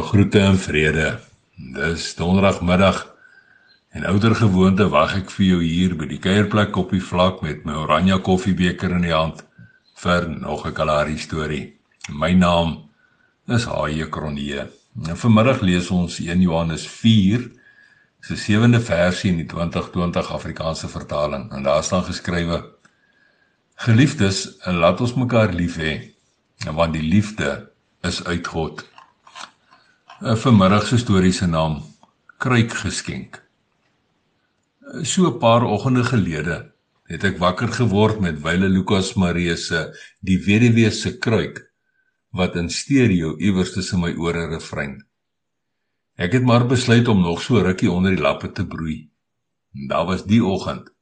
Nou groete en vrede. Dis donderdagmiddag en ouer gewoonte wag ek vir jou hier by die kuierplek op die vlak met my oranje koffiebeker in die hand vir nog 'n kalari storie. My naam is Haie Kronee. En vanmiddag lees ons 1 Johannes 4 se sewende versie in die 2020 Afrikaanse vertaling en daar staan geskrywe: Geliefdes, laat ons mekaar lief hê, want die liefde is uit God. 'n Vanmiddag se storie se naam Kruikgeskenk. So 'n paar oggende gelede het ek wakker geword met Wile Lukas Marie se Die Weduwee se Kruik wat in stereo iewers tussen my ore refrein. Ek het maar besluit om nog so rukkie onder die lappe te broei. Daar was die oggend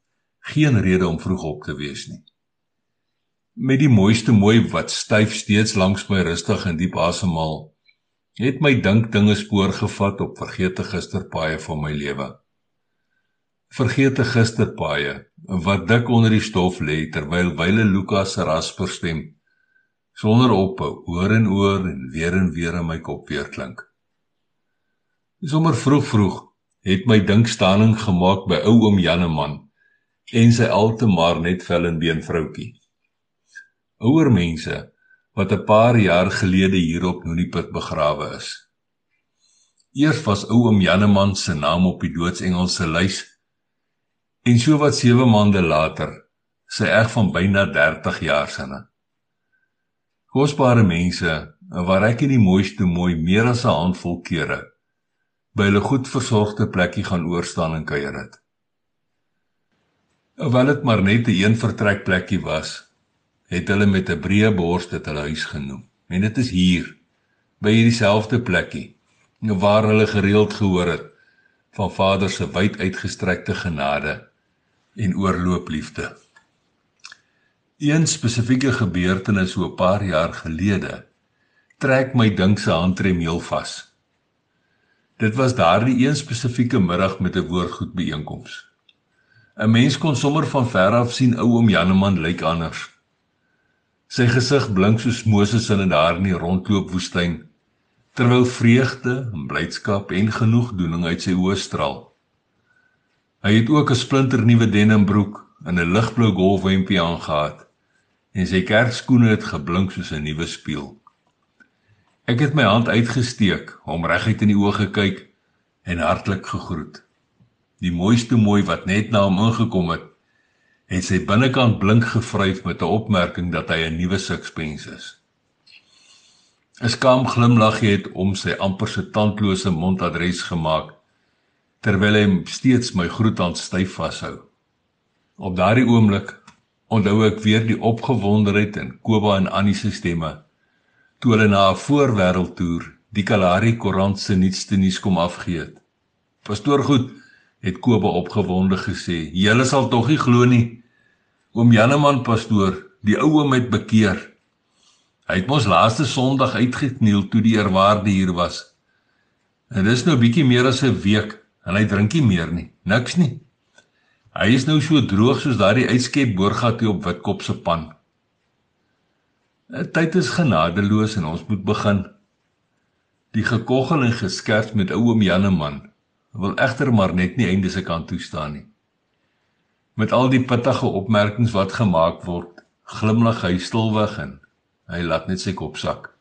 geen rede om vroeg op te wees nie. Met die mooiste mooi wat styf steeds langs my rustig en diep asemhaal het my dink dinge spoor gevat op vergete gisterpaaie van my lewe. Vergete gisterpaaie wat dik onder die stof lê terwyl wyle Lukas se rasper stem sonder ophou oor en oor en weer en weer in my kop weer klink. Sommer vroeg vroeg het my dink staaning gemaak by ou oom Janneman en sy altemar net vel en been vroutkie. Ouer mense wat 'n paar jaar gelede hier op Noniput begrawe is. Eers was ou oom Janneman se naam op die doodsengel se lys en so wat 7 maande later sy eg van byna 30 jaar sinne. Kosbare mense waar ek in die mooiste mooi meer as 'n handvol kere by hulle goed versorgde plekkie gaan oorstaan en kuier het. Hoewel dit maar net 'n een vertrek plekkie was, het hulle met 'n breë bors dit hulle huis genoem. En dit is hier by hierdie selfde plekkie waar hulle gereeld gehoor het van Vader se wyd uitgestrekte genade en oorloop liefde. Een spesifieke gebeurtenis so 'n paar jaar gelede trek my dink se handrem heel vas. Dit was daardie een spesifieke middag met 'n woordgoed byeenkoms. 'n Mens kon sommer van ver af sien ou oom Janneman lyk anders. Sy gesig blink soos Moses in daar in die rondloop woestyn terwyl vreugde en blydskap en genoegdoening uit sy oë straal. Hy het ook 'n splinter nuwe denimbroek en 'n ligblou golfhempie aangetree en sy kerkskoene het geblink soos 'n nuwe spieël. Ek het my hand uitgesteek, hom reguit in die oë gekyk en hartlik gegroet. Die mooiste mooi wat net na hom ingekom het, het sy binnekant blink gevryf met 'n opmerking dat hy 'n nuwe sixpence is. 'n Skaam glimlaggie het om sy amper se tandlose mondadres gemaak terwyl hy steeds my groethand styf vashou. Op daardie oomblik onthou ek weer die opgewondenheid in Koba en Annie se stemme toe hulle na 'n voorwêreldtoer die Kalahari Koerant se nuutste nuus kom afgee het. Pastoor goed het Koba opgewonde gesê: "Julle sal tog nie glo nie. Oom Janneman pastoor, die ou oom het bekeer. Hy het mos laaste Sondag uitgekniel toe die eerwaarde hier was. En dis nou bietjie meer as 'n week en hy drink nie meer nie. Niks nie. Hy is nou so droog soos daardie uitskep boorgat op Witkop se pan. Tyd is genadeloos en ons moet begin. Die gekoggel en geskerp met ou oom Janneman wil egter maar net nie einde se kant toe staan nie. Met al die pittige opmerkings wat gemaak word, glimlag hy stilweg en hy laat net sy kop sak.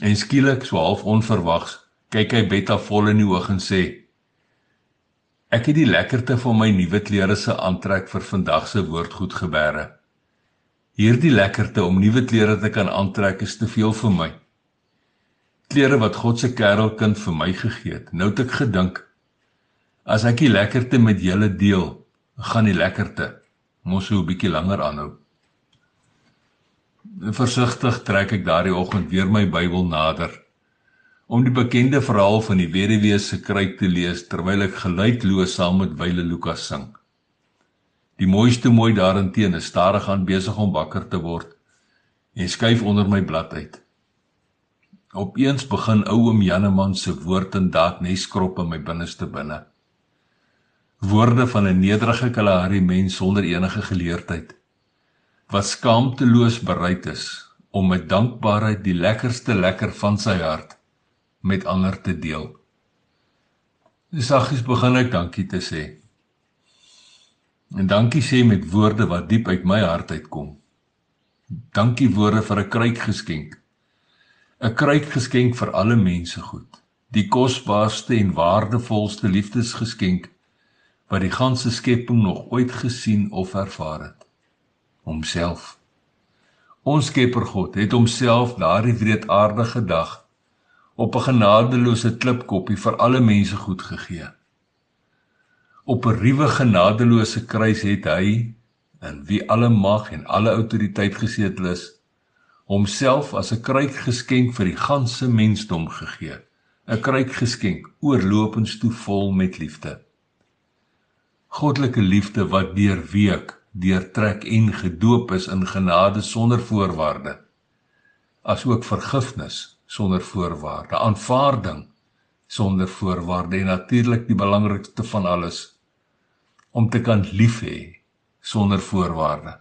En skielik, so half onverwags, kyk hy Betta vol in die oë en sê: "Ek het die lekkerte van my nuwe klere se aantrek vir vandag se woordgoed gebeere. Hierdie lekkerte om nuwe klere te kan aantrek is te veel vir my. Klere wat God se kerelkind vir my gegee het. Nou het ek gedink As ek die lekkerte met julle deel, gaan die lekkerte mos so 'n bietjie langer aanhou. Versigtig trek ek daardie oggend weer my Bybel nader om die bekende verhaal van die weduwee se kruik te lees terwyl ek geluidloos saam met Wyle Lukas sing. Die mooiste mooi daarin is stadig aan besig om wakker te word en skuif onder my blad uit. Opeens begin ou oom Janneman se woord en daad neskrop in my binneste binne woorde van 'n nederige Kalahari mens sonder enige geleerdheid wat skaamteloos bereid is om met dankbaarheid die lekkerste lekker van sy hart met ander te deel. Saggies begin ek dankie te sê. En dankie sê met woorde wat diep uit my hart uitkom. Dankie woorde vir 'n kruikgeskenk. 'n Kruikgeskenk vir alle mense goed. Die kosbaarste en waardevolste liefdesgeskenk wat die ganse skepping nog ooit gesien of ervaar het. Homself. Ons Skepper God het homself daardie wreedaardige dag op 'n genadeloose klipkoppie vir alle mense goed gegee. Op 'n ruwe genadeloose kruis het hy in wie alle mag en alle autoriteit gesetel is, homself as 'n kruikgeskenk vir die ganse mensdom gegee. 'n Kruikgeskenk oorlopends toe vol met liefde. Goddelike liefde wat deurweek, deurtrek en gedoop is in genade sonder voorwaarde. Asook vergifnis sonder voorwaarde, aanvaarding sonder voorwaarde en natuurlik die belangrikste van alles om te kan lief hê sonder voorwaarde.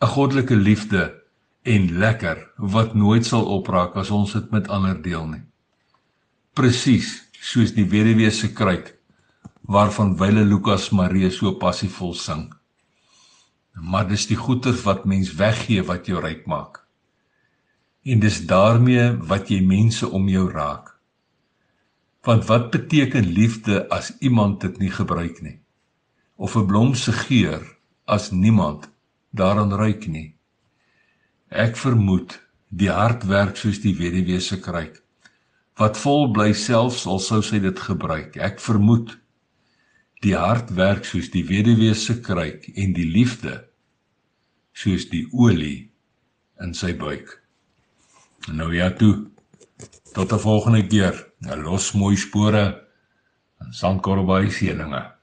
'n Goddelike liefde en lekker wat nooit sal opraak as ons dit met ander deel nie. Presies soos die weduwee se kruik waarvan wyle Lukas Marie so passievol sing. Maar dis die goeder wat mens weggee wat jou ryk maak en dis daarmee wat jy mense om jou raak. Want wat beteken liefde as iemand dit nie gebruik nie? Of 'n blom se geur as niemand daaraan ruik nie? Ek vermoed die hart werk soos die weduwee se kruik wat vol bly selfs al sou sy dit gebruik. Ek vermoed die hart werk soos die weduwee se kruik en die liefde soos die olie in sy buik. Nou ja toe. Tot 'n volgende keer. Nou los mooi spore en sandkorrel by seëninge.